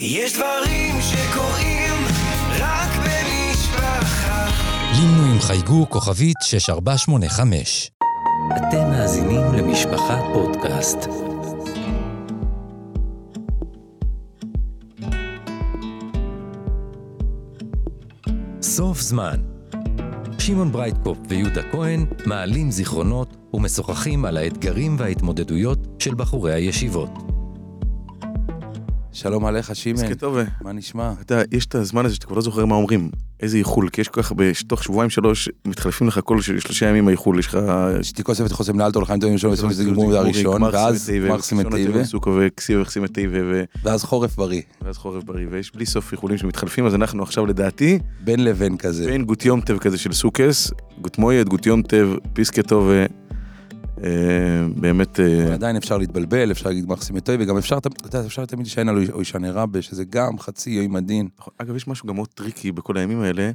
יש דברים שקורים רק במשפחה. למנויים חייגו כוכבית 6485. אתם מאזינים למשפחה פודקאסט. סוף זמן. שמעון ברייטקופ ויהודה כהן מעלים זיכרונות ומשוחחים על האתגרים וההתמודדויות של בחורי הישיבות. שלום עליך, שימן. עסקי טוב, מה נשמע? אתה, יש את הזמן הזה שאתה כבר לא זוכר מה אומרים. איזה איחול, כי יש כל כך, בתוך שבועיים שלוש, מתחלפים לך כל של- שלושה ימים האיחול, יש לך... שתי כוספת חוסם לאלתו לחיים טובים ראשון וסוף גמור הראשון, ואז את טייבה, ו- ואז חורף בריא. ואז חורף בריא, ויש בלי סוף איחולים שמתחלפים, אז אנחנו עכשיו לדעתי, בין לבין כזה. בין גוט יום טב כזה של סוכס, גוט מויד, גוט יום טב, פיסקה טוב, ו- אה, באמת, אה, עדיין אפשר להתבלבל, אפשר להגיד מרסים את טייבה, וגם אפשר, אתה יודע, אפשר תמיד לשען על אוישנה רבה, שזה גם חצי יום הדין. אגב, יש משהו גם מאוד טריקי בכל הימים האלה,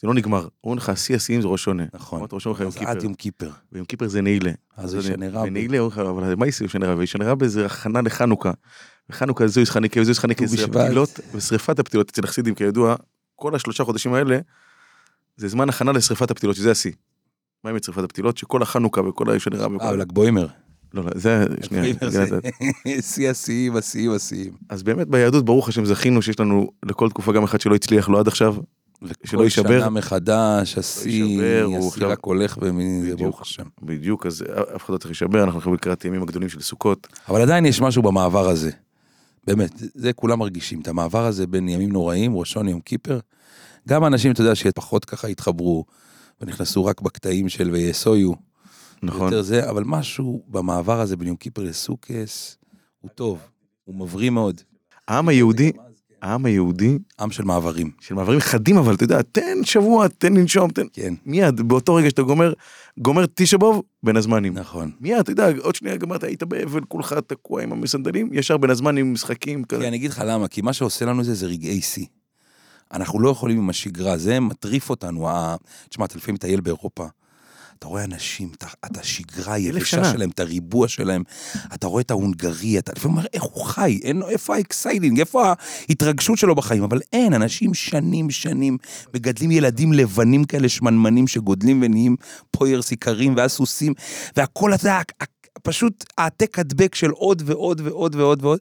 זה לא נגמר, אומרים לך, השיא השיאים זה ראש שונה. נכון. אמרת ראש שונה, יום אז עד. יום כיפר. ויום כיפר זה נעילה. אז ישנה רבה. ונעילה, לך, אבל מה יעשה ישנה רבה? ישנה רבה זה הכנה לחנוכה. וחנוכה זה זוהי חניקה וזוהי חניקה ט"ו זה. הפתילות ושריפת הפתילות אצל החסידים כידוע, כל השלושה חודשים האלה זה זמן הכנה לשריפת הפתילות שזה השיא. מה עם שריפת הפתילות? שכל החנוכה וכל הישנה רבה. אה, ל"ג בוימר. לא, לא, זה, שנייה. ל"ג רגע, זה שיא השיאים, השיאים, השיאים. אז באמת ביהדות ברוך השם זכינו שיש לנו לכל תקופה גם אחד שלא הצליח לו עד עכשיו. שלא כל יישבר. שנה מחדש, השיא, הוא השיא רק הולך ומי, זה. ברוך השם. בדיוק, אז אף אחד לא צריך להישבר, אנחנו הולכים לקראת הימים הגדולים של סוכות. אבל עדיין יש משהו במעבר הזה. באמת, זה כולם מרגישים, את המעבר הזה בין ימים נוראים, ראשון יום כיפר. גם אנשים, אתה יודע, שפחות ככה התחברו, ונכנסו רק בקטעים של ויסויו, נכון. יותר זה, אבל משהו במעבר הזה בין יום כיפר לסוכס, הוא טוב, הוא מבריא מאוד. העם היהודי, העם היהודי עם של מעברים, של מעברים חדים אבל אתה יודע תן שבוע תן לנשום תן כן, מיד באותו רגע שאתה גומר גומר תשבוב בין הזמנים. נכון. מיד אתה יודע עוד שנייה גמרת היית באבל כולך תקוע עם המסנדלים ישר בין הזמנים משחקים כזה. כי אני אגיד לך למה, כי מה שעושה לנו זה, זה רגעי שיא. אנחנו לא יכולים עם השגרה, זה מטריף אותנו. תשמע, אתה לפעמים מטייל באירופה, אתה רואה אנשים, אתה, את השגרה היבשה. שלהם, את הריבוע שלהם, אתה רואה את ההונגרי, אתה לפעמים אומר, איך הוא חי, אין, איפה ה exciting, איפה ההתרגשות שלו בחיים, אבל אין, אנשים שנים שנים מגדלים ילדים לבנים כאלה שמנמנים שגודלים ונהיים פויערס איכרים ואז סוסים, והכל, אתה יודע, פשוט העתק הדבק של עוד ועוד ועוד ועוד ועוד,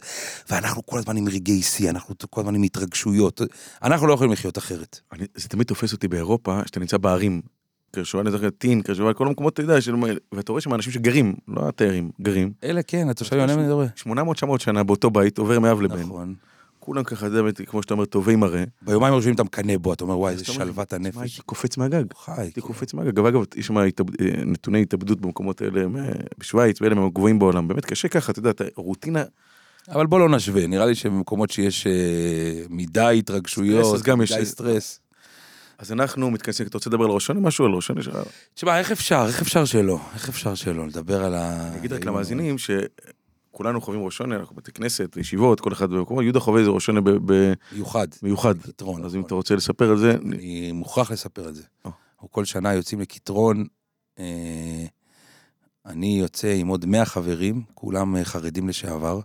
ואנחנו כל הזמן עם רגעי שיא, אנחנו כל הזמן עם התרגשויות, אנחנו לא יכולים לחיות אחרת. אני, זה תמיד תופס אותי באירופה שאתה נמצא בערים. קרשואל, אני זוכר, טין, קרשואל, כל המקומות אתה יודע, של... ואתה רואה שם אנשים שגרים, לא התיירים, גרים. אלה כן, התושבים אני רואה. 800-900 שנה באותו בית עובר מאב לבן. נכון. כולם ככה, אתה יודע, כמו שאתה אומר, טובי מראה. ביומיים הראשונים אתה מקנא בו, אתה אומר וואי, איזה שלוות "תשמע, הנפש. הייתי קופץ מהגג. חי. הייתי קופץ מהגג. אגב, יש שם אה, נתוני התאבדות במקומות האלה, אה, בשוויץ, ואלה הם הגבוהים בעולם. באמת קשה ככה, אתה יודע, רוטינה, אבל בוא לא נשווה, נראה לי שבמקומות שיש אה, מדי התרגשויות, מדי סטרס. אז אנחנו מתכנסים, אתה רוצה לדבר על ראש שונה משהו? על ראש שונה שלך? תשמע, איך אפשר, איך אפשר שלא? איך אפשר שלא? לדבר על ה... אני אגיד רק למאזינים שכולנו חווים ראש שונה, אנחנו בתי כנסת, ישיבות, כל אחד במקומו, יהודה חווה איזה ראש שונה ב- מיוחד. במיוחד. קיטרון. אז אם נכון. אתה רוצה לספר על זה, אני מוכרח לספר את זה. או. אנחנו כל שנה יוצאים לקיטרון, אה, אני יוצא עם עוד 100 חברים, כולם אה, חרדים לשעבר.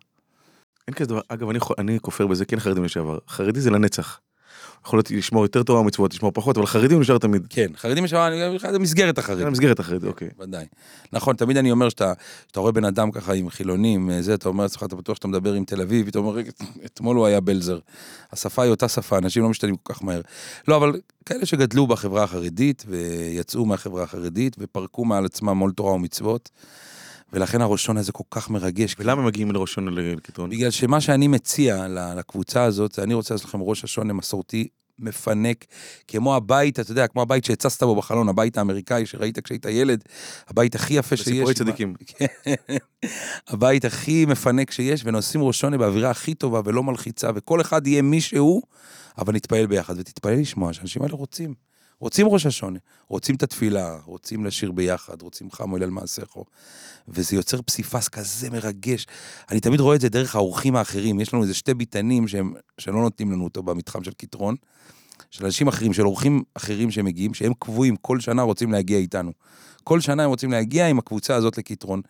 אין כזה דבר, אגב, אני, אני כופר בזה, כן חרדים לשעבר. חרדי זה לנצח. יכול להיות לשמור יותר תורה ומצוות, לשמור פחות, אבל חרדי הוא נשאר תמיד. כן, חרדים לשעבר, אני זה מסגרת זה החרדים. המסגרת החרדי, אוקיי. ודאי. נכון, תמיד אני אומר שאתה, רואה בן אדם ככה עם חילונים, אה, זה, אתה אומר לעצמך, אתה בטוח שאתה מדבר עם תל אביב, אתה אומר, "רגע, אתמול הוא היה בלזר. השפה היא אותה שפה, אנשים לא משתנים כל כך מהר. לא, אבל כאלה שגדלו בחברה החרדית, ויצאו מהחברה החרדית, ופרקו מעל עצמם עול תורה ומצוות, ולכן הראשון הזה כל כך מרגש. ולמה מגיעים לראש שונה לקיטרון? בגלל שמה שאני מציע לקבוצה הזאת, אני רוצה לעשות לכם ראש השונה מסורתי מפנק, כמו הבית, אתה יודע, כמו הבית שהצצת בו בחלון, הבית האמריקאי שראית כשהיית ילד, הבית הכי יפה שיש. בסיפורי צדיקים. כן. הבית הכי מפנק שיש, ונושאים ראש שונה באווירה הכי טובה ולא מלחיצה, וכל אחד יהיה מי שהוא, אבל נתפלל ביחד, ותתפלל לשמוע שהאנשים האלה רוצים. רוצים ראש השונה, רוצים את התפילה, רוצים לשיר ביחד, רוצים חמו אל מעשיכו. וזה יוצר פסיפס כזה מרגש. אני תמיד רואה את זה דרך האורחים האחרים, יש לנו איזה שתי ביתנים שהם, שלא נותנים לנו אותו במתחם של קיטרון. של אנשים אחרים, של אורחים אחרים שמגיעים, שהם קבועים, כל שנה רוצים להגיע איתנו. כל שנה הם רוצים להגיע עם הקבוצה הזאת לקיטרון.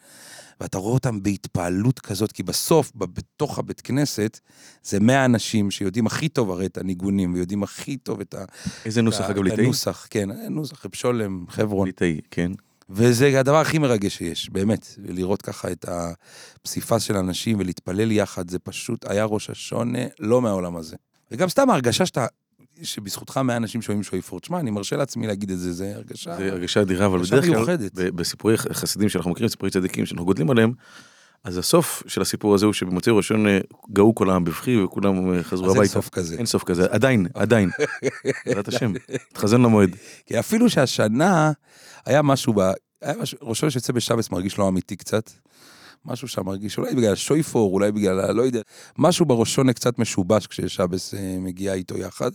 ואתה רואה אותם בהתפעלות כזאת, כי בסוף, בתוך הבית כנסת, זה 100 אנשים שיודעים הכי טוב הרי את הניגונים, ויודעים הכי טוב את ה... איזה נוסח את אגב את ליטאי? הנוסח, כן, נוסח, רב שולם, חברון. ליטאי, כן. וזה הדבר הכי מרגש שיש, באמת. לראות ככה את הפסיפס של אנשים ולהתפלל יחד, זה פשוט היה ראש השונה, לא מהעולם הזה. וגם סתם ההרגשה שאתה, שבזכותך 100 אנשים שומעים שויפור. תשמע, אני מרשה לעצמי להגיד את זה, זה הרגשה... זה הרגשה אדירה, אבל בדרך כלל, בסיפורי חסידים שאנחנו מכירים, סיפורי צדיקים שאנחנו גודלים עליהם, אז הסוף של הסיפור הזה הוא שבמוצאי ראשון אה, גאו כל העם בבכי וכולם אה, חזרו אז אין הביתה. סוף כזה. אין סוף כזה, עדיין, עדיין. בעזרת השם, התחזן למועד. כי אפילו שהשנה היה משהו ב... היה משהו, ראשון שיוצא בשבס מרגיש לא אמיתי קצת. משהו שם מרגיש, אולי בגלל השויפור, אולי בגלל, ה- לא יודע, משהו בראשון קצת משובש כששבס אה, מגיע איתו יחד.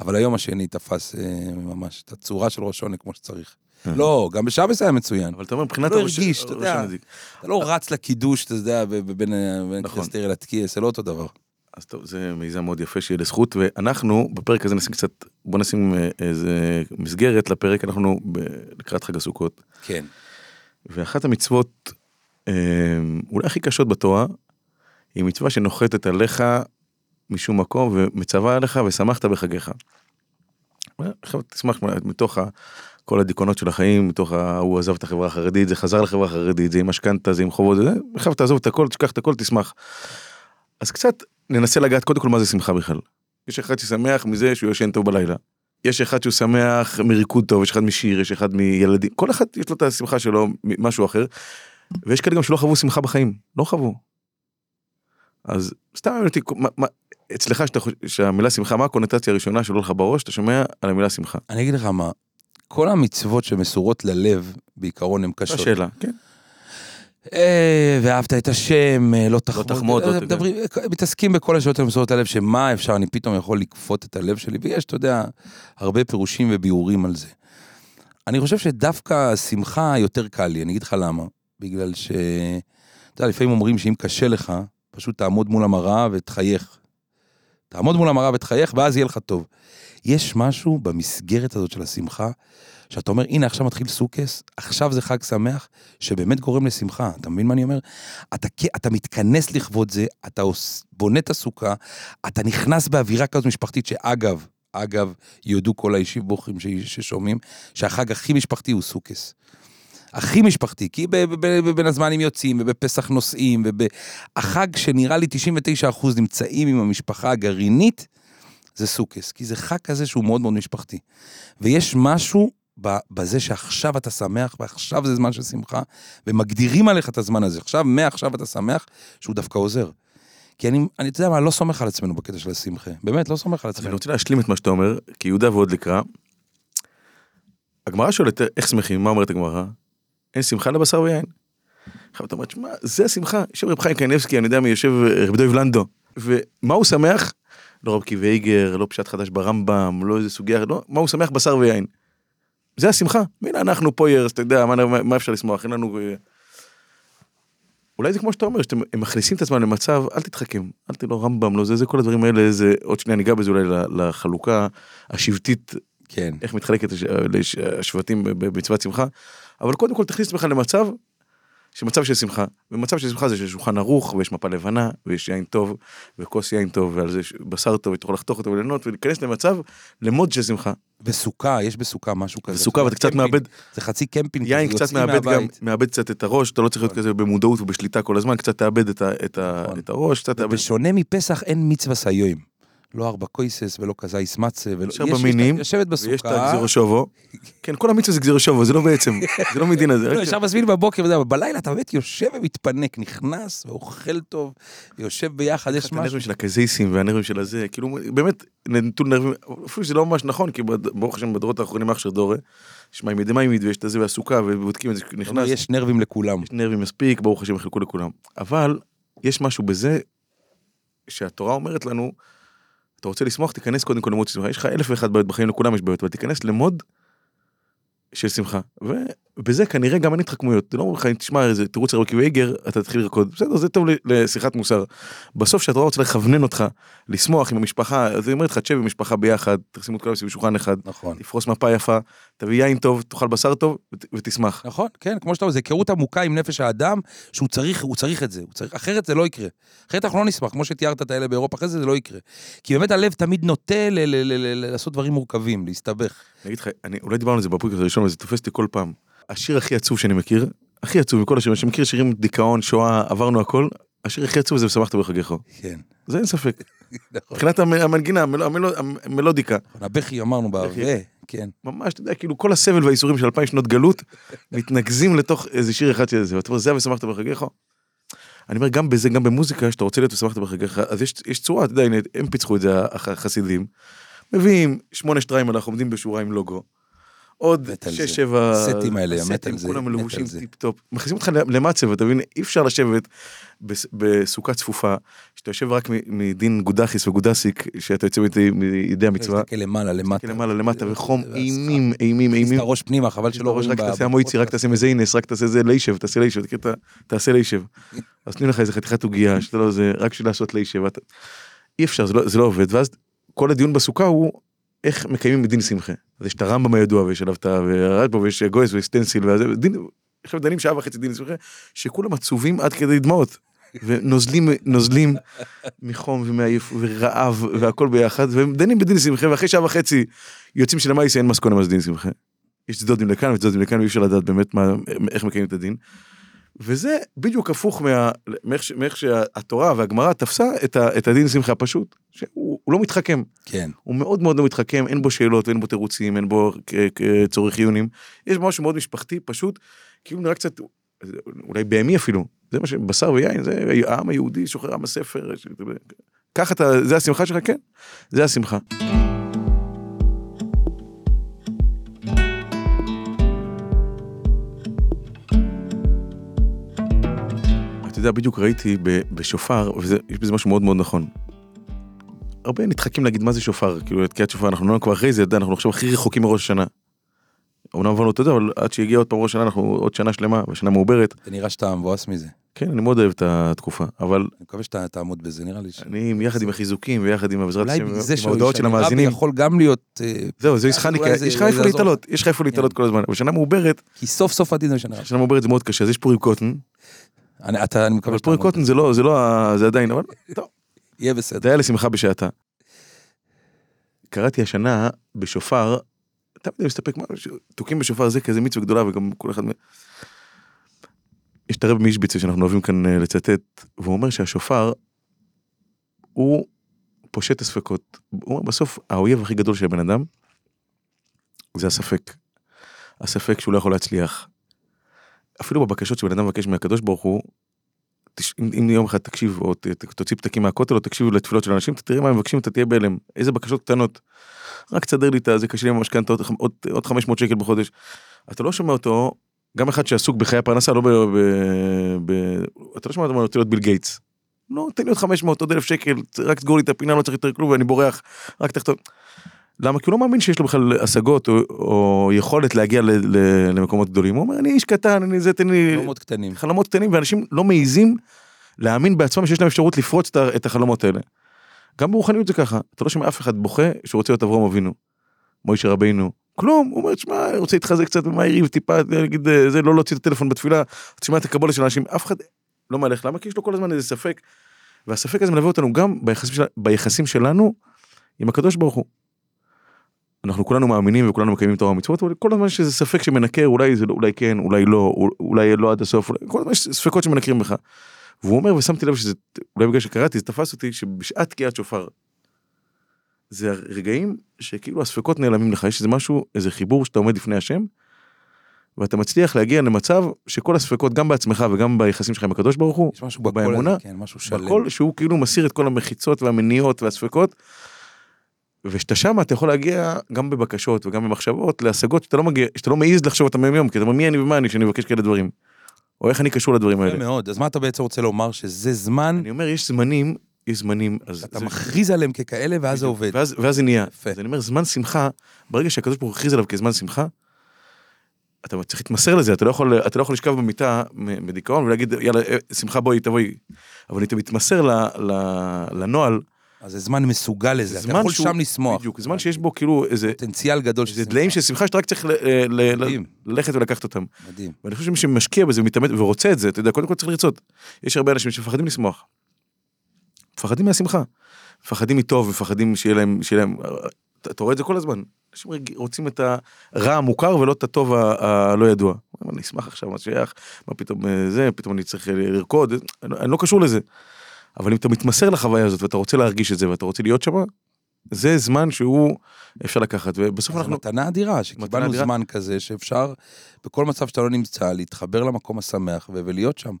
אבל היום השני תפס אה, ממש את הצורה של ראשון כמו שצריך. לא, גם בשבס היה מצוין. אבל אתה אומר, מבחינת לא הראש- הרגיש, אתה יודע. הראשון. אתה לא רץ לקידוש, אתה יודע, בין אה, בין נכון. קריסטריה לתקיעס, זה לא אותו דבר. אז טוב, זה מיזם מאוד יפה שיהיה לזכות, ואנחנו בפרק הזה נשים קצת, בוא נשים אה, איזה מסגרת לפרק, אנחנו לקראת חג הסוכות. כן. ואחת המצוות אה, אולי הכי קשות בתורה, היא מצווה שנוחתת עליך משום מקום ומצווה עליך ושמחת בחגיך. עכשיו תשמח מתוך כל הדיכאונות של החיים, מתוך. הוא עזב את החברה החרדית, זה חזר לחברה החרדית, זה עם משכנתה, זה עם חובות, זה, עכשיו תעזוב את הכל, תשכח את הכל, תשמח. אז קצת ננסה לגעת קודם כל מה זה שמחה בכלל. יש אחד ששמח מזה שהוא ישן טוב בלילה. יש אחד שהוא שמח מריקוד טוב, יש אחד משיר, יש אחד מילדים, כל אחד יש לו את השמחה שלו, משהו אחר. ויש כאלה גם שלא חוו שמחה בחיים, לא חוו. אז סתם מעניין אותי, מה- מה- אצלך שאתה חושב, שהמילה שמחה, מה הקונוטציה הראשונה שעולה לך בראש, אתה שומע על המילה שמחה? אני אגיד לך מה, כל המצוות שמסורות ללב, בעיקרון הן קשות. השאלה, כן. אה, ואהבת את השם, אה, לא תחמוד, תחמוד, לא אה, מדברים, מתעסקים בכל השאלות המסורות הלב, שמה אפשר, אני פתאום יכול לכפות את הלב שלי, ויש, אתה יודע, הרבה פירושים וביאורים על זה. אני חושב שדווקא השמחה יותר קל לי, אני אגיד לך למה. בגלל ש... אתה יודע, לפעמים אומרים שאם קשה לך, פשוט תעמוד מול המראה ותחייך. תעמוד מול המראה ותחייך, ואז יהיה לך טוב. יש משהו במסגרת הזאת של השמחה, שאתה אומר, הנה עכשיו מתחיל סוכס, עכשיו זה חג שמח, שבאמת גורם לשמחה. אתה מבין מה אני אומר? אתה, אתה מתכנס לכבוד זה, אתה בונה את הסוכה, אתה נכנס באווירה כזאת משפחתית, שאגב, אגב, יודו כל הישיב בוכים ששומעים, שהחג הכי משפחתי הוא סוכס. הכי משפחתי, כי בין הזמנים יוצאים, ובפסח נוסעים, והחג שנראה לי 99% נמצאים עם המשפחה הגרעינית, זה סוכס, כי זה חג כזה שהוא מאוד מאוד משפחתי. ויש משהו בזה שעכשיו אתה שמח, ועכשיו זה זמן של שמחה, ומגדירים עליך את הזמן הזה. עכשיו, מעכשיו אתה שמח, שהוא דווקא עוזר. כי אני, אני, אתה יודע מה, לא סומך על עצמנו בקטע של השמחה. באמת, לא סומך על אז אני עצמנו. רוצה להשלים את מה שאתה אומר, כי יהודה ועוד לקרא. הגמרא שואלת איך שמחים, מה אומרת הגמרא? אין שמחה לבשר ויין. עכשיו אתה אומר, שמע, זה השמחה, יושב רב חיים קניבסקי, אני יודע מי יושב רב דויב לנדו, ומה הוא שמח? לא רב קיבי איגר, לא פשט חדש ברמב"ם, לא איזה סוגיה, לא, מה הוא שמח בשר ויין. זה השמחה, והנה אנחנו פה ירס, אתה יודע, מה, מה, אפשר לשמוח, אין לנו... אה, אולי זה כמו שאתה אומר, שאתם מכניסים את עצמם למצב, אל תתחכם, אל תהיה לו רמב"ם, לא זה, זה כל הדברים האלה, זה עוד שנייה ניגע בזה אולי לחלוקה השבטית, כן. איך מתחלקת הש- לש- השבטים במצוות שמחה, אבל קודם כל תכניס עצמך למצב, שמצב של שמחה, ומצב של שמחה זה שיש שולחן ערוך, ויש מפה לבנה, ויש יין טוב, וכוס יין טוב, ועל זה בשר טוב, ותוכל לחתוך אותו וליהנות, ולהיכנס למצב, למוד של שמחה. בסוכה, יש בסוכה משהו כזה. בסוכה, ואתה קצת. מאבד, זה חצי קמפינג. יין קצת מאבד גם. מאבד קצת את הראש, אתה לא צריך להיות נכון. כזה במודעות ובשליטה כל הזמן, קצת תאבד את, נכון. הראש, קצת תאבד. בשונה מפסח אין מצווה סיום. לא ארבע קויסס ולא כזייס מצה. ולא... ישר יש- יש- במינים, יושבת ויש את בסוכה. הגזירו שובו. כן, כל המצווה זה גזירו שובו, זה לא בעצם, זה לא מדין הזה. לא, ישר מזמין בבוקר, אבל בלילה אתה באמת יושב ומתפנק, נכנס ואוכל טוב, ויושב ביחד, יש משהו. הנרבים של הקזייסים והנרבים של הזה, כאילו באמת נטול נרבים, אפילו שזה לא ממש נכון, כי ברוך השם בדורות האחרונים אח של דורה, יש מים ידי מים ויש את הזה והסוכה ובודקים את זה, נכנס, יש נרבים לכולם. יש נרבים מספיק, ברוך השם יחלקו לכולם. אבל יש משהו בזה שהתורה אומרת לנו, אתה רוצה לשמוח, תיכנס קודם כל למוד שמחה, יש לך אלף ואחת בעיות בחיים, לכולם יש בעיות, אבל תיכנס למוד של שמחה. ובזה כנראה גם אין התחכמויות. זה לא אומר לך, תשמע, איזה תירוץ רבי וייגר, אתה תתחיל לרקוד. בסדר, זה טוב לשיחת מוסר. בסוף כשאתה רוצה לכוונן אותך, לשמוח עם המשפחה, אז היא אומרת לך, תשב עם המשפחה ביחד, תשימו את כולם סביב שולחן אחד, נכון. תפרוס מפה יפה, תביא יין טוב, תאכל בשר טוב ות- ותשמח. נכון, כן, כמו שאתה אומר, זה היכרות עמוקה עם נפש האדם, שהוא צריך, הוא צריך את זה, הוא צריך, אחרת זה לא יקרה. אחרת אנחנו לא נשמח, כמו שתיארת את האלה באירופה, אחרי זה זה לא יקרה. כי באמת הלב תמיד נוטה לעשות דברים מורכבים, להסתבך. אני אגיד לך, אני, אולי דיברנו על זה בפודקאסט הראשון, זה תופס אותי כל פעם. השיר הכי עצוב שאני מכיר, הכי עצוב מכל השירים, שאני מכיר שירים דיכאון, שואה, עברנו הכל, השיר הכי עצוב זה ושמחת בחגיך. כן. זה אין ספק. נכון. מבחינת המ- המנגינה, המל- המל- המלודיקה. הבכי אמרנו בערבה, כן. ממש, אתה יודע, כאילו כל הסבל והייסורים של אלפיים שנות גלות, מתנקזים לתוך איזה שיר אחד של זה, ואתה אומר, זה ושמחת בחגיך. אני אומר, גם בזה, גם במוזיקה, שאתה רוצה להיות ושמחת בחגיך, אז יש, יש צורה, אתה יודע, הנה, הם פיצחו את זה, הח- החסידים. מביאים שמונה שטריימל, אנחנו עומדים בשורה עם לוגו. עוד. שש, שבע... הסטים האלה, מת סטים, על זה, כולם מת על מלבושים זה. טיפ טופ. מכניסים אותך למצב, אתה מבין? אי אפשר לשבת בס- בסוכה צפופה, שאתה יושב רק מדין גודחיס וגודסיק, שאתה יוצא מידי המצווה. תסתכל למעלה, למטה. למעלה למטה וחום. אימים אימים אימים. את הראש פנימה, חבל שלא ראש, רואים רק תעשה המויצי רק תעשה מזיינס רק תעשה זה ליישב תעשה ליישב ה- תעשה ליישב. אז תנו לך איזה חתיכת עוגייה שאתה לא זה רק בשביל לעשות ליישב. אי אפשר לא- זה לא עובד ואז כל הדיון בסוכה הוא איך מקיימים מדין שמחה. אז יש את הרמב"ם הידוע ויש עליו את הרדב"ז ויש גויס ויש סטנסיל וזה דין. עכשיו דנים שעה וחצי דין שמחה שכולם עצובים עד כדי דמעות. ונוזלים נוזלים מחום ומעייף ורעב והכל ביחד והם דנים בדין שמחה ואחרי שעה וחצי יוצאים שלמעשה אין מסקונה מה זה דין. יש צדודים לכאן וצדודים לכאן ואי אפשר לדעת באמת מה, איך מקיימים את הדין. וזה בדיוק הפוך מה, מאיך, מאיך שהתורה והגמרא תפסה את, ה, את הדין שמחה הפשוט, שהוא הוא לא מתחכם, כן. הוא מאוד מאוד לא מתחכם, אין בו שאלות, אין בו תירוצים, אין בו צורך עיונים, יש משהו מאוד משפחתי, פשוט, כאילו נראה קצת, אולי בהמי אפילו, זה מה ש... בשר ויין, זה העם היהודי שוחר עם הספר, ש- קח את ה... זה השמחה שלך, כן, זה השמחה. אתה יודע, בדיוק ראיתי בשופר, ויש בזה משהו מאוד מאוד נכון. הרבה נדחקים להגיד מה זה שופר, כאילו את תקיעת שופר, אנחנו לא כבר אחרי זה, אנחנו עכשיו הכי רחוקים מראש השנה. אמנם עברנו, אתה יודע, אבל עד שהגיע עוד פעם ראש השנה, אנחנו עוד שנה שלמה, ושנה מעוברת. זה נראה שאתה מבואס מזה. כן, אני מאוד אוהב את התקופה, אבל אני מקווה שאתה תעמוד בזה, נראה לי ש... אני יחד עם החיזוקים ויחד עם בעזרת השם, זה עם ההודעות של המאזינים. יכול גם להיות... אה, זהו, זה זה- יש לך זה איפה להתעלות, יש לך איפה להתעלות כל הזמן, אבל שנה מעוברת, כי סוף סוף הדין זה שנה. שנה מעוברת זה מאוד קשה, אז יש קוטן, אני אתה- אני מקווה אבל שאתה קוטן זה לא, זה לא, זה עדיין, אבל טוב. יהיה בסדר. היה לשמחה בשעתה. קראתי השנה בשופר, תמיד אני מסתפק, תוקעים בשופר זה כזה מצווה גדולה וגם כל אחד... יש את הרב מישביצה שאנחנו אוהבים כאן אה, לצטט, והוא אומר שהשופר הוא פושט הספקות. הוא אומר בסוף האויב הכי גדול של הבן אדם זה הספק. הספק שהוא לא יכול להצליח. אפילו בבקשות שבן אדם מבקש מהקדוש ברוך הוא. אם, אם יום אחד תקשיב או ת, ת, תוציא פתקים מהכותל או תקשיב לתפילות של אנשים, תראה מה הם מבקשים, אתה תהיה בהלם. איזה בקשות קטנות. רק תסדר לי את זה, קשה לי עם המשכנתה עוד, עוד, עוד 500 שקל בחודש. אתה לא שומע אותו, גם אחד שעסוק בחיי הפרנסה, לא ב... ב, ב אתה לא שומע אותו, רוצה להיות ביל גייטס. לא, תן לי עוד 500, עוד 1,000 שקל, רק תסגור לי את הפינה, לא צריך יותר כלום ואני בורח, רק תכתוב. למה? כי הוא לא מאמין שיש לו בכלל השגות או, או יכולת להגיע ל, ל, למקומות גדולים. הוא אומר, אני איש קטן, אני זה, תן לי... חלומות קטנים. חלומות קטנים ואנשים לא מעיזים להאמין בעצמם שיש להם אפשרות לפרוץ את החלומות האלה. גם ברוחניות זה ככה, אתה לא שומע אף אחד בוכה שהוא רוצה להיות אברהם אבינו, מוישה רבינו, כלום, הוא אומר, תשמע, אני רוצה להתחזק קצת במה יריב טיפה, להגיד, אה, זה, לא להוציא את הטלפון בתפילה, תשמע את הקבולה של אנשים, אף אחד לא מהלך, למה? כי יש לו כל הזמן איזה ספק, והספק הזה מלווה אותנו גם ביחסים, של, ביחסים שלנו עם הקדוש ברוך הוא. אנחנו כולנו מאמינים וכולנו מקיימים תורה ומצוות, אבל כל הזמן יש איזה ספק שמנקר, אולי זה לא, אולי כן, אולי לא, אולי לא עד הסוף, אולי, כל הזמן יש ספקות שמנקרים בך. והוא אומר, ושמתי לב שזה, אולי בגלל שקראתי, זה תפס אותי, שבשעת תקיעת שופר, זה הרגעים שכאילו הספקות נעלמים לך, יש איזה משהו, איזה חיבור שאתה עומד לפני השם, ואתה מצליח להגיע למצב שכל הספקות, גם בעצמך וגם ביחסים שלך עם הקדוש ברוך הוא, יש משהו בקול באמונה, הזה, כן, משהו שלם. בכל שהוא כאילו מסיר את כל המחיצות והמניעות והספקות. וכשאתה שם אתה יכול להגיע גם בבקשות וגם במחשבות להשגות שאתה לא מגיע, שאתה לא מעז לחשוב אותם יום כי אתה אומר מי אני ומה אני שאני מבקש כאלה דברים. או איך אני קשור לדברים האלה. מאוד. אז מה אתה בעצם רוצה לומר? שזה זמן, אני אומר יש זמנים, יש זמנים, אז אתה זה- מכריז עליהם ככאלה ואז זה עובד. ואז, ואז זה נהיה. יפה. אז אני אומר זמן שמחה, ברגע שהקדוש ברוך הוא הכריז עליו כזמן שמחה, אתה צריך להתמסר לזה, אתה לא יכול, אתה לא יכול לשכב במיטה בדיכאון ולהגיד, יאללה, אה, שמחה בואי, תבואי. אבל אם אתה מתמסר ל, ל, לנוהל, אז זה זמן מסוגל לזה, אתה יכול שם לשמוח. בדיוק, זמן שיש בו כאילו איזה, פוטנציאל גדול של שמחה. דליים של שמחה שאתה רק צריך מדהים. ללכת ולקחת אותם. מדהים. ואני חושב שמי שמשקיע בזה ומתאמץ ורוצה את זה, אתה יודע, קודם כל צריך לרצות. יש הרבה אנשים שמפחדים לשמוח. מפחדים מהשמחה. מפחדים מטוב, מפחדים שיהיה להם, שיהיה להם, אתה, אתה רואה את זה כל הזמן. אנשים רוצים את הרע המוכר ולא את הטוב הלא ידוע. אני אשמח עכשיו, מה שייך, מה פתאום אה, זה, פתאום אני צריך אה, לרקוד, אני, לא- אני לא קשור לזה. אבל אם אתה מתמסר לחוויה הזאת ואתה רוצה להרגיש את זה ואתה רוצה להיות שם, זה זמן שהוא אפשר לקחת, ובסוף זו אנחנו... מתנה אדירה, שקיבלנו אדירה. זמן כזה שאפשר, בכל מצב שאתה לא נמצא, להתחבר למקום השמח ו- ולהיות שם.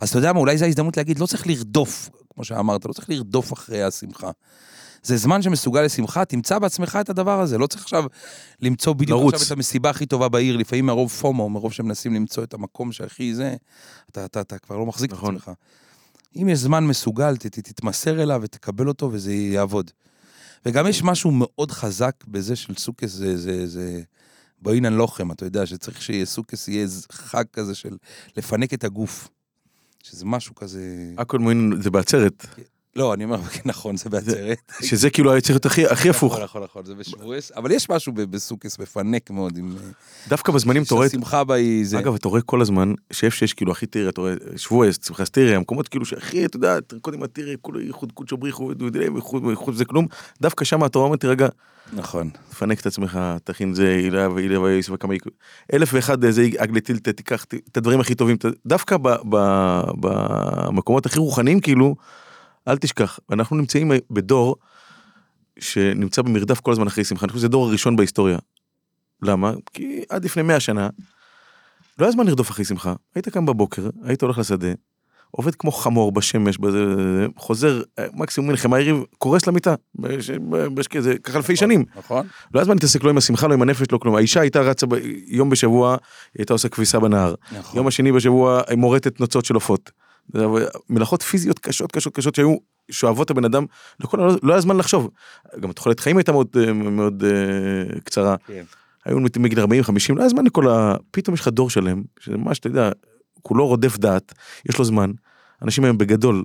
אז אתה יודע מה, אולי זו ההזדמנות להגיד, לא צריך לרדוף, כמו שאמרת, לא צריך לרדוף אחרי השמחה. זה זמן שמסוגל לשמחה, תמצא בעצמך את הדבר הזה, לא צריך עכשיו למצוא בדיוק לרוץ. עכשיו את המסיבה הכי טובה בעיר, לפעמים מרוב פומו, מרוב שמנסים למצוא את המקום שהכי זה, אתה, אתה, אתה כבר לא מחזיק נכון. את עצמך. אם יש זמן מסוגל, ת, ת, תתמסר אליו ותקבל אותו וזה יעבוד. וגם יש משהו מאוד חזק בזה של סוכס, זה, זה, זה באינן לוחם, אתה יודע, שצריך שיהיה סוכס, יהיה חג כזה של לפנק את הגוף. שזה משהו כזה... הכל מועין זה בעצרת, לא, אני אומר, נכון, זה בעצרת. שזה כאילו היה צריך להיות הכי, הכי הפוך. נכון, נכון, נכון, זה בשבועס, אבל יש משהו בסוכס מפנק מאוד, עם... דווקא בזמנים אתה רואה, שהשמחה בה היא זה. אגב אתה רואה כל הזמן שאיפה שיש כאילו הכי טירי, אתה רואה שבועס, שמחה סטירי, המקומות כאילו שהכי, אתה יודע, תרקוד עם הטירי, כולו ייחוד קודשו בריחו, ייחוד ייחוד זה כלום, דווקא שם אתה אומר, תירגע, נכון. תפנק את עצמך, תכין זה, הילה והילה ויש וכמה, אלף ואחד זה אגלי טילטה, תיקח את הדברים הכי טובים, דווקא במקומות הכי רוחניים כאילו, אל תשכח, אנחנו נמצאים בדור שנמצא במרדף כל הזמן אחרי שמחה, אני חושב שזה הדור הראשון בהיסטוריה. למה? כי עד לפני 100 שנה, לא היה זמן לרדוף אחרי שמחה. היית קם בבוקר, היית הולך לשדה, עובד כמו חמור בשמש, בזה, חוזר, אה, מקסימום מלחמה יריב, קורס למיטה, זה ככה אלפי שנים. נכון? לא היה זמן להתעסק לא עם השמחה, לא עם הנפש, לא כלום. האישה הייתה רצה ב... יום בשבוע, היא הייתה עושה כביסה בנהר. נכון. יום השני בשבוע, מורטת נוצות של עופות. מלאכות פיזיות קשות קשות קשות שהיו שואבות את הבן אדם, לכל, לא, לא היה זמן לחשוב. גם תוחלת חיים הייתה מאוד, אה, מאוד אה, קצרה. כן. היו מגיל 40-50, לא היה זמן לכל ה... פתאום יש לך דור שלם, שזה ממש, אתה יודע, כולו רודף דעת, יש לו זמן. אנשים היום בגדול,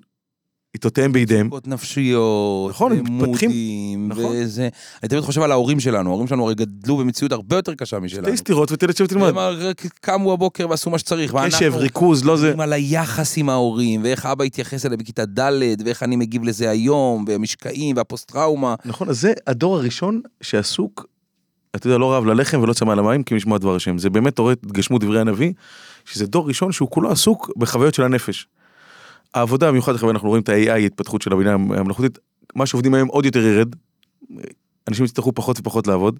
עיתותיהם בידיהם. מצוקות נפשיות, נכון, הם מתפתחים. מודים, נכון. וזה... אני תמיד חושב על ההורים שלנו, ההורים שלנו הרי גדלו במציאות הרבה יותר קשה משלנו. שתי סטירות ותלד שב תלמד. הם רק קמו הבוקר ועשו מה שצריך, קשב, ריכוז, לא זה. על היחס עם ההורים, ואיך אבא התייחס אליהם בכיתה ד', ואיך אני מגיב לזה היום, והמשקעים, והפוסט-טראומה. נכון, אז זה הדור הראשון שעסוק, אתה יודע, לא רב ללחם ולא צמא למים, כי משמוע דבר השם. זה באמת תורא התגשמות דברי הנביא, שזה דור ראשון שהוא כולו עסוק בחוויות של הנפש. העבודה, במיוחד אחרי אנחנו רואים את ה-AI, ההתפתחות של הבינה המלאכותית, מה שעובדים היום עוד יותר ירד. אנשים יצטרכו פחות ופחות לעבוד.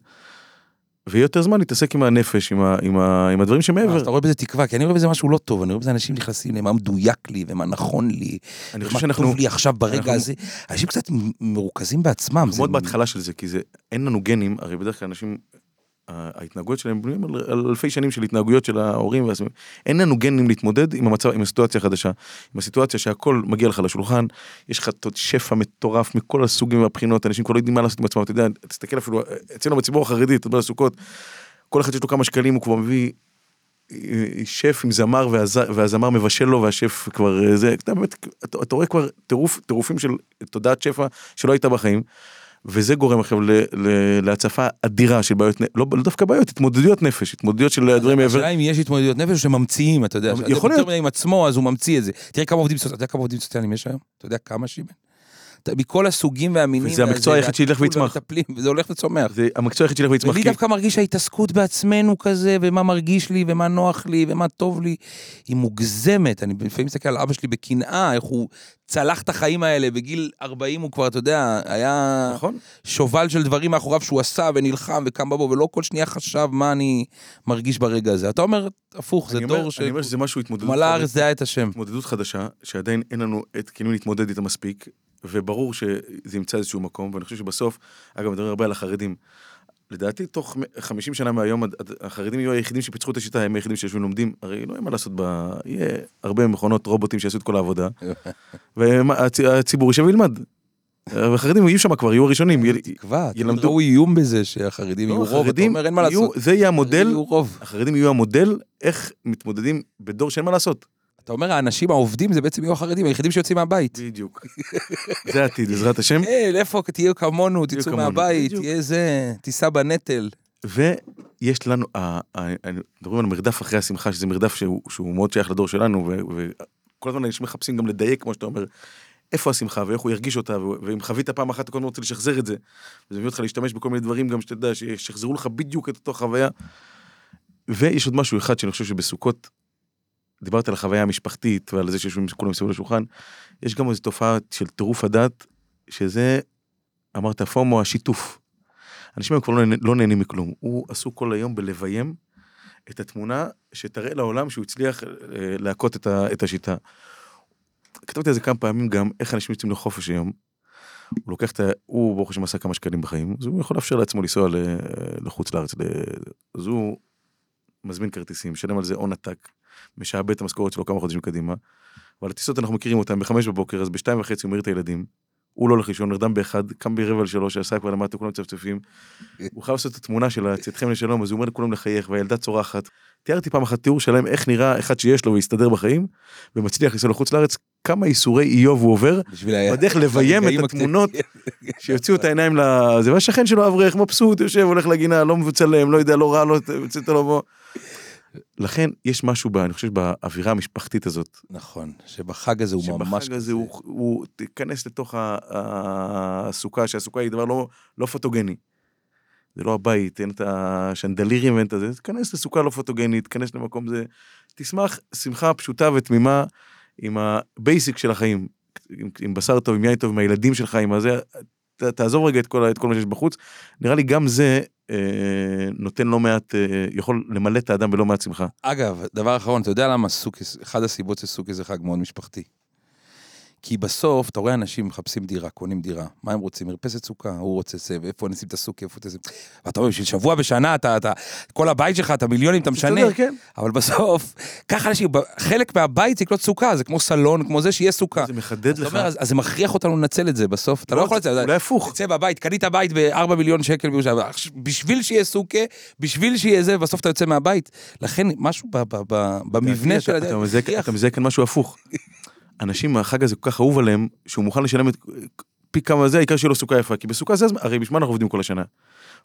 ויהיה יותר זמן להתעסק עם הנפש, עם, ה, עם, ה, עם הדברים שמעבר. אתה רואה בזה תקווה, כי אני רואה בזה משהו לא טוב, אני רואה בזה אנשים נכנסים למה מדויק לי, ומה נכון לי, אני חושב שאנחנו טוב לי עכשיו ברגע אנחנו- הזה. אנשים קצת מרוכזים בעצמם. זה- מאוד בהתחלה של זה, כי זה, אין לנו גנים, הרי בדרך כלל אנשים, ההתנהגויות שלהם בנויים על, אלפי שנים של התנהגויות של ההורים, והסביבה. אין לנו גנים להתמודד עם המצב, עם הסיטואציה החדשה, עם הסיטואציה שהכל מגיע לך לשולחן, יש לך שפע מטורף מכל הסוגים והבחינות, אנשים כבר לא יודעים מה לעשות עם עצמם, אתה יודע, תסתכל אפילו, אצלנו בציבור החרדי, אתה יודע, בסוכות, כל אחד שיש לו כמה שקלים, הוא כבר מביא אה, שף עם זמר והז, והזמר מבשל לו והשף כבר אה, זה, אתה באמת, אתה, אתה רואה כבר טירוף, טירופים של תודעת שפע שלא הייתה בחיים. וזה גורם עכשיו ל- ל- להצפה אדירה של בעיות, לא, לא דווקא בעיות, התמודדויות נפש, התמודדויות של דברים מעבר. השאלה אם יש התמודדויות נפש או שממציאים, אתה יודע. יכול להיות. עם עצמו, אז הוא ממציא את זה. תראה כמה עובדים סוציאליים, יש היום? אתה יודע כמה שימן? מכל הסוגים והמינים. וזה המקצוע היחיד שילך ויצמח. וזה הולך וצומח. זה המקצוע היחיד שילך ויצמח. ולי דווקא מרגיש ההתעסקות בעצמנו כזה, ומה מרגיש לי, ומה נוח לי, ומה טוב לי, היא מוגזמת. אני לפעמים מסתכל על אבא שלי בקנאה, איך הוא צלח את החיים האלה, בגיל 40 הוא כבר, אתה יודע, היה נכון. שובל של דברים מאחוריו שהוא עשה ונלחם וקם בבוא, ולא כל שנייה חשב מה אני מרגיש ברגע הזה. אתה אומר, הפוך, זה אומר- דור אני אומר שזה משהו התמודדות. שמלא הארץ דעה את השם. התמודדות חדשה, שעדיין אין לנו את כלים להתמודד איתה מספיק, וברור שזה ימצא איזשהו מקום, ואני חושב שבסוף, אגב, מדברים הרבה על החרדים. לדעתי, תוך 50 שנה מהיום, החרדים יהיו היחידים שפיצחו את השיטה, הם היחידים שיושבים לומדים, הרי לא יהיה מה לעשות ב... יהיה הרבה מכונות רובוטים שיעשו את כל העבודה, והציבור ישב וילמד. החרדים יהיו שם כבר, יהיו הראשונים. יל- תקווה, ילמדו- איום בזה שהחרדים לא, יהיו רוב, אתה אומר אין מה לעשות. זה יהיה המודל. החרדים יהיו המודל איך מתמודדים בדור שאין מה לעשות. אתה אומר האנשים העובדים זה בעצם יהיו החרדים, היחידים שיוצאים מהבית. בדיוק. זה העתיד, בעזרת השם. אה, איפה תהיו כמונו, תצאו מהבית. תהיה זה, תישא בנטל. ויש לנו, מדברים על מרדף אחרי השמחה, שזה מרדף שהוא, שהוא מאוד שייך לדור שלנו, וכל הזמן אנשים מחפשים גם לדייק, כמו שאתה אומר, איפה השמחה ואיך הוא ירגיש אותה, ואם חווית פעם אחת, אתה כל הזמן רוצה לשחזר את זה. וזה מביא אותך להשתמש בכל מיני דברים גם שאתה יודע, שישחזרו לך בדיוק את אותו חוויה. ויש עוד משהו אחד שאני חושב שבסוכות, דיברת על החוויה המשפחתית ועל זה שיושבים כולם מסביב לשולחן, יש גם איזו תופעה של טירוף הדעת, שזה, אמרת פומו, השיתוף. אנשים כבר לא, לא נהנים מכלום, הוא עסוק כל היום בלביים את התמונה שתראה לעולם שהוא הצליח אה, להכות את, ה- את השיטה. כתבתי על זה כמה פעמים גם, איך אנשים יוצאים לחופש היום. הוא לוקח את ה... הוא ברוך השם עשה כמה שקלים בחיים, אז הוא יכול לאפשר לעצמו לנסוע ל- לחוץ לארץ. אז הוא מזמין כרטיסים, משלם על זה הון עתק, משעבד את המשכורת שלו כמה חודשים קדימה. אבל הטיסות אנחנו מכירים אותן בחמש בבוקר, אז בשתיים וחצי הוא מעיר את הילדים. הוא לא הולך לישון, נרדם באחד, קם ברבע לשלוש, עשה כבר למטה, כולם מצפצפים. הוא חייב לעשות את התמונה של הצאתכם לשלום, אז הוא אומר לכולם לחייך, והילדה צורחת. תיארתי פעם אחת תיאור שלהם איך נראה אחד שיש לו והסתדר בחיים, ומצליח לנסוע לחוץ לארץ, כמה ייסורי איוב הוא עובר, בדרך לביים את התמונות. שיוציאו את העיניים לזה, והשכן שלו אברך, מבסוט, יושב, הולך לגינה, לא מצלם, לא יודע, לא רע, לא יוצאת לו בו. לכן יש משהו, ב- אני חושב, באווירה המשפחתית הזאת, נכון, שבחג הזה הוא ממש שבחג הזה הוא, הוא תיכנס לתוך הסוכה, שהסוכה היא דבר לא, לא פוטוגני. זה לא הבית, אין את השנדלירים ואין את זה, תיכנס לסוכה לא פוטוגנית, תיכנס למקום זה, תשמח שמחה פשוטה ותמימה עם ה basic של החיים, עם, עם בשר טוב, עם יין טוב, עם הילדים שלך, עם הזה, תעזוב רגע את כל, את כל מה שיש בחוץ, נראה לי גם זה אה, נותן לא מעט, אה, יכול למלא את האדם בלא מעט שמחה. אגב, דבר אחרון, אתה יודע למה סוכס, אחד הסיבות שסוכס זה חג מאוד משפחתי. כי בסוף, אתה רואה אנשים מחפשים דירה, קונים דירה, מה הם רוצים? מרפסת סוכה, הוא רוצה זה, ואיפה נשים את הסוכה, איפה תשים... ואתה רואה, בשביל שבוע בשנה, אתה, אתה, כל הבית שלך, אתה מיליונים, אתה משנה. בסדר, כן. אבל בסוף, ככה אנשים, חלק מהבית זה לקנות סוכה, זה כמו סלון, כמו זה, שיהיה סוכה. זה מחדד לך, אומר, אז, אז זה מכריח אותנו לנצל את זה בסוף, אתה לא יכול לנצל, אולי הפוך. תצא בבית, קנית בית ב-4 מיליון שקל בירושלים, בשביל שיהיה סוכה, בשביל שיהיה זה, בסוף אתה יוצא מהבית. לכן, משהו במבנה של. אתה מזהה כאן משהו הפוך. אנשים, החג הזה כל כך אהוב עליהם, שהוא מוכן לשלם את פי כמה זה, העיקר שיהיה לו סוכה יפה. כי בסוכה זה, הרי בשביל מה אנחנו עובדים כל השנה?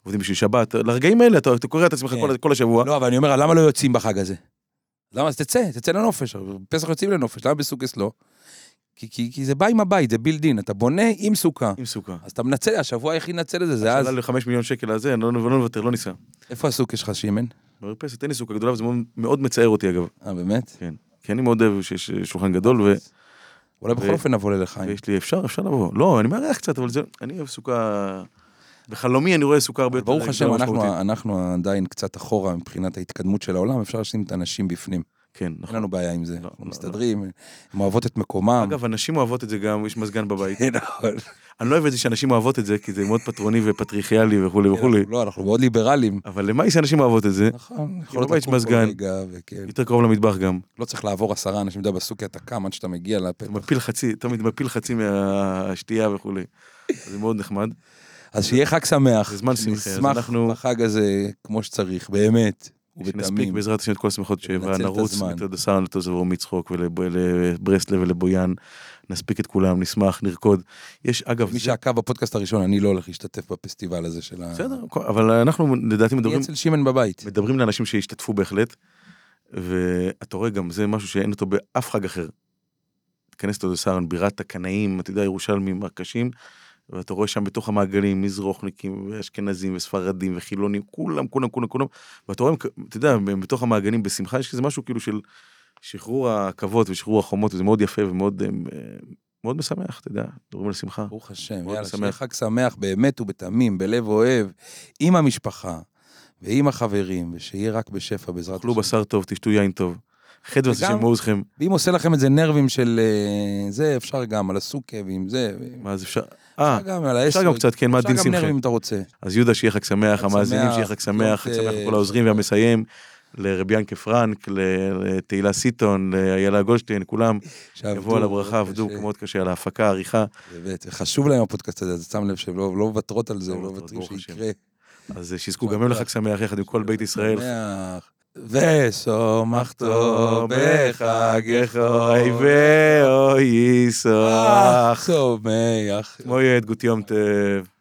עובדים בשביל שבת, לרגעים האלה אתה אתה קורע את עצמך כן. כל- כל השבוע. לא, אבל אני אומר, למה לא יוצאים בחג הזה? למה? אז תצא, תצא לנופש. פסח יוצאים לנופש, למה בסוכס לא? כי, כי, כי זה בא עם הבית, זה בילדין, אתה בונה עם סוכה. עם סוכה. אז אתה מנצל, השבוע איך ינצל את זה, זה אז. עלה לחמש מיליון שקל הזה, אני לא לא נוותר, לא ניסע. איפה הסוכה שלך, שמן? במרפסת אין לי סוכה גדולה וזה מאוד- מאוד מצער אותי אגב. אה, באמת? כן. כי אני מאוד אוהב שיש שולחן גדול ו- אולי בכל אופן נבוא ללחיים. ויש לי, אפשר, אפשר לבוא. לא, אני מארח קצת, אבל זה, אני אוהב סוכה... בחלומי אני רואה סוכה הרבה יותר ברוך השם, אנחנו. אנחנו עדיין קצת אחורה מבחינת ההתקדמות של העולם, אפשר לשים את הנשים בפנים. כן, אין נכון. לנו בעיה עם זה. לא, אנחנו לא, מסתדרים, הן אוהבות את מקומם. אגב, הנשים אוהבות את זה גם, יש מזגן בבית. נכון. אני לא אוהב את זה שאנשים אוהבות את זה, כי זה מאוד פטרוני ופטריכיאלי וכולי וכולי. לא, אנחנו מאוד ליברליים. אבל למאי שאנשים אוהבות את זה, נכון, יכול יש לקום מזגן. יותר קרוב למטבח גם. לא צריך לעבור עשרה אנשים, אתה יודע, בסוכי אתה קם עד שאתה מגיע לפתח. מפיל חצי, תמיד מפיל חצי מהשתייה וכולי. זה מאוד נחמד. אז שיהיה חג שמח. זה זמן שמחה, אנחנו- בחג הזה כמו שצריך, באמת, שנספיק ובתמים. בעזרת השם את כל השמחות את נרוץ. מתודסר לתוזבור מצחוק ולברסלב ולבויאן, נספיק את כולם, נשמח, נרקוד. יש, אגב, מי זה- שעקב בפודקאסט הראשון, אני לא הולך להשתתף בפסטיבל הזה של ה... בסדר, אבל אנחנו לדעתי אני מדברים, אצל שמן בבית. מדברים לאנשים שהשתתפו בהחלט, ואתה רואה גם, זה משהו שאין אותו באף חג אחר. תיכנס לתודסרן, בירת הקנאים, אתה יודע, ירושלמים הקשים, ואתה רואה שם בתוך המעגלים מזרוחניקים ואשכנזים וספרדים וחילונים, כולם, כולם, כולם, כולם, ואתה רואה, אתה יודע, בתוך המעגלים בשמחה, יש כזה משהו כאילו של שחרור העכבות ושחרור החומות, וזה מאוד יפה ומאוד אה, מאוד משמח, אתה יודע, מדברים על שמחה. ברוך השם, יאללה, שיהיה. חג שמח באמת ובתמים, בלב אוהב, עם המשפחה ועם החברים, ושיהיה רק בשפע בעזרת תאכלו בשר טוב, תשתו יין טוב. זה וגם- שם מעוזכם, ואם עושה לכם איזה נרבים של אה, זה, אפשר גם על הסוכה ועם זה. מה אז אפשר? אה, אפשר גם אפשר. גם קצת, כן, מה אפשר דין גם שמחה. נרבים אם אתה רוצה. אז יהודה שיהיה חג שמח, המאזינים שמח, שיהיה חג שמח, חג שמח אה, לכל העוזרים והמסיים. לרבי ינקה פרנק, לתהילה סיטון, לאיילה גולדשטיין, כולם יבואו על הברכה, עבדו. מאוד קשה על ההפקה, העריכה. באמת, חשוב להם הפודקאסט הזה, אתה שם לב שהם לא לא מוותרות על זה, לא לא מוותרים. שיקרה. אז שיזכו גם הם לחג שמח יחד עם כל בית ישראל. שמח. ושמחתו בחגך אוי ואוי ישמח. שמח. כמו יד גות יום טב.